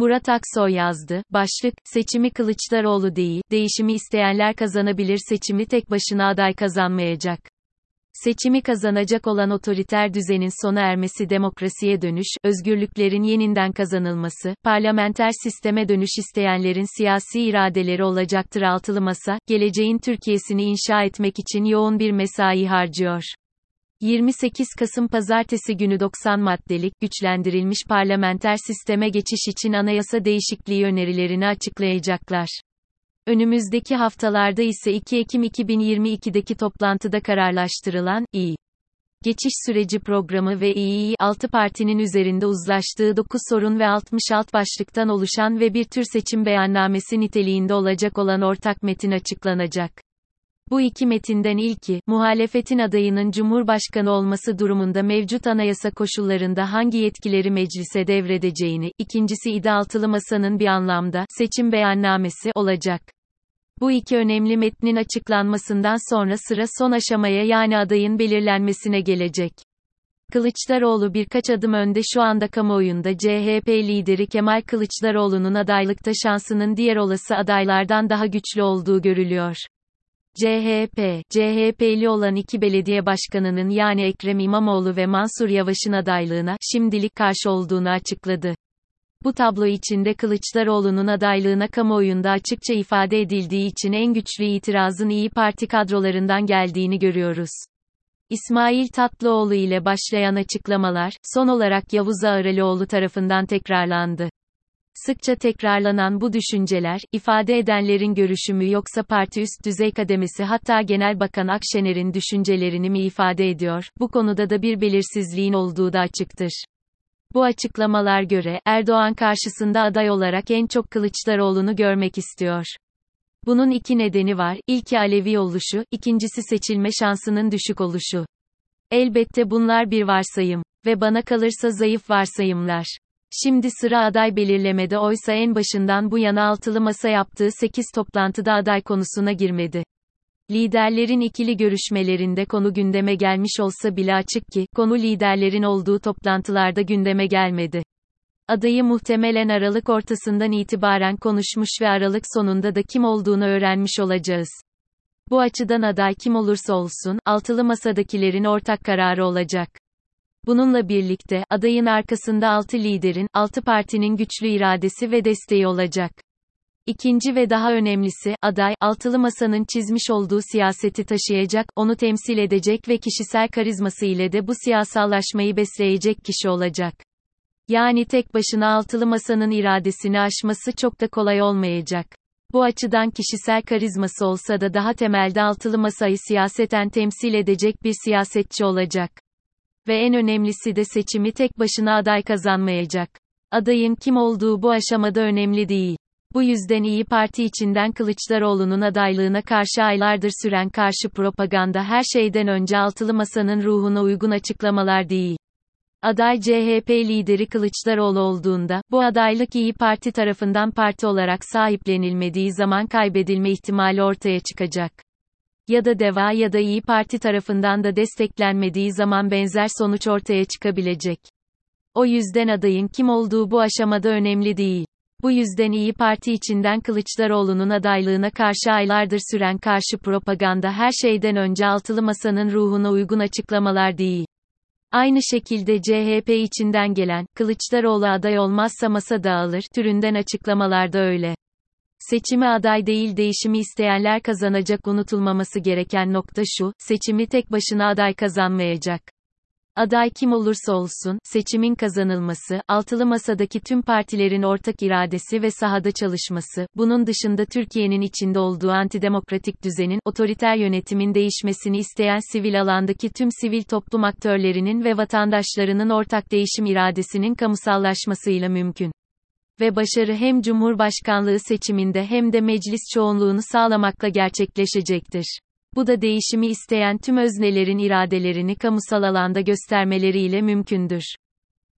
Murat Aksoy yazdı. Başlık, seçimi Kılıçdaroğlu değil, değişimi isteyenler kazanabilir seçimi tek başına aday kazanmayacak. Seçimi kazanacak olan otoriter düzenin sona ermesi demokrasiye dönüş, özgürlüklerin yeniden kazanılması, parlamenter sisteme dönüş isteyenlerin siyasi iradeleri olacaktır altılı masa, geleceğin Türkiye'sini inşa etmek için yoğun bir mesai harcıyor. 28 Kasım Pazartesi günü 90 maddelik, güçlendirilmiş parlamenter sisteme geçiş için anayasa değişikliği önerilerini açıklayacaklar. Önümüzdeki haftalarda ise 2 Ekim 2022'deki toplantıda kararlaştırılan, İ. Geçiş süreci programı ve İİ 6 partinin üzerinde uzlaştığı 9 sorun ve 60 alt başlıktan oluşan ve bir tür seçim beyannamesi niteliğinde olacak olan ortak metin açıklanacak. Bu iki metinden ilki, muhalefetin adayının Cumhurbaşkanı olması durumunda mevcut anayasa koşullarında hangi yetkileri meclise devredeceğini, ikincisi İDA altılı masanın bir anlamda, seçim beyannamesi, olacak. Bu iki önemli metnin açıklanmasından sonra sıra son aşamaya yani adayın belirlenmesine gelecek. Kılıçdaroğlu birkaç adım önde şu anda kamuoyunda CHP lideri Kemal Kılıçdaroğlu'nun adaylıkta şansının diğer olası adaylardan daha güçlü olduğu görülüyor. CHP, CHP'li olan iki belediye başkanının yani Ekrem İmamoğlu ve Mansur Yavaş'ın adaylığına, şimdilik karşı olduğunu açıkladı. Bu tablo içinde Kılıçdaroğlu'nun adaylığına kamuoyunda açıkça ifade edildiği için en güçlü itirazın İyi Parti kadrolarından geldiğini görüyoruz. İsmail Tatlıoğlu ile başlayan açıklamalar, son olarak Yavuz Ağralioğlu tarafından tekrarlandı. Sıkça tekrarlanan bu düşünceler, ifade edenlerin görüşü mü yoksa parti üst düzey kademesi hatta Genel Bakan Akşener'in düşüncelerini mi ifade ediyor, bu konuda da bir belirsizliğin olduğu da açıktır. Bu açıklamalar göre, Erdoğan karşısında aday olarak en çok Kılıçdaroğlu'nu görmek istiyor. Bunun iki nedeni var, ilki Alevi oluşu, ikincisi seçilme şansının düşük oluşu. Elbette bunlar bir varsayım. Ve bana kalırsa zayıf varsayımlar. Şimdi sıra aday belirlemede oysa en başından bu yana altılı masa yaptığı 8 toplantıda aday konusuna girmedi. Liderlerin ikili görüşmelerinde konu gündeme gelmiş olsa bile açık ki, konu liderlerin olduğu toplantılarda gündeme gelmedi. Adayı muhtemelen Aralık ortasından itibaren konuşmuş ve Aralık sonunda da kim olduğunu öğrenmiş olacağız. Bu açıdan aday kim olursa olsun, altılı masadakilerin ortak kararı olacak. Bununla birlikte, adayın arkasında altı liderin, altı partinin güçlü iradesi ve desteği olacak. İkinci ve daha önemlisi, aday, altılı masanın çizmiş olduğu siyaseti taşıyacak, onu temsil edecek ve kişisel karizması ile de bu siyasallaşmayı besleyecek kişi olacak. Yani tek başına altılı masanın iradesini aşması çok da kolay olmayacak. Bu açıdan kişisel karizması olsa da daha temelde altılı masayı siyaseten temsil edecek bir siyasetçi olacak. Ve en önemlisi de seçimi tek başına aday kazanmayacak. Adayın kim olduğu bu aşamada önemli değil. Bu yüzden İyi Parti içinden Kılıçdaroğlu'nun adaylığına karşı aylardır süren karşı propaganda her şeyden önce altılı masanın ruhuna uygun açıklamalar değil. Aday CHP lideri Kılıçdaroğlu olduğunda, bu adaylık İyi Parti tarafından parti olarak sahiplenilmediği zaman kaybedilme ihtimali ortaya çıkacak. Ya da DEVA ya da İyi Parti tarafından da desteklenmediği zaman benzer sonuç ortaya çıkabilecek. O yüzden adayın kim olduğu bu aşamada önemli değil. Bu yüzden İyi Parti içinden Kılıçdaroğlu'nun adaylığına karşı aylardır süren karşı propaganda her şeyden önce altılı masanın ruhuna uygun açıklamalar değil. Aynı şekilde CHP içinden gelen, Kılıçdaroğlu aday olmazsa masa dağılır, türünden açıklamalar da öyle. Seçimi aday değil değişimi isteyenler kazanacak unutulmaması gereken nokta şu, seçimi tek başına aday kazanmayacak. Aday kim olursa olsun, seçimin kazanılması, altılı masadaki tüm partilerin ortak iradesi ve sahada çalışması, bunun dışında Türkiye'nin içinde olduğu antidemokratik düzenin, otoriter yönetimin değişmesini isteyen sivil alandaki tüm sivil toplum aktörlerinin ve vatandaşlarının ortak değişim iradesinin kamusallaşmasıyla mümkün. Ve başarı hem Cumhurbaşkanlığı seçiminde hem de meclis çoğunluğunu sağlamakla gerçekleşecektir. Bu da değişimi isteyen tüm öznelerin iradelerini kamusal alanda göstermeleriyle mümkündür.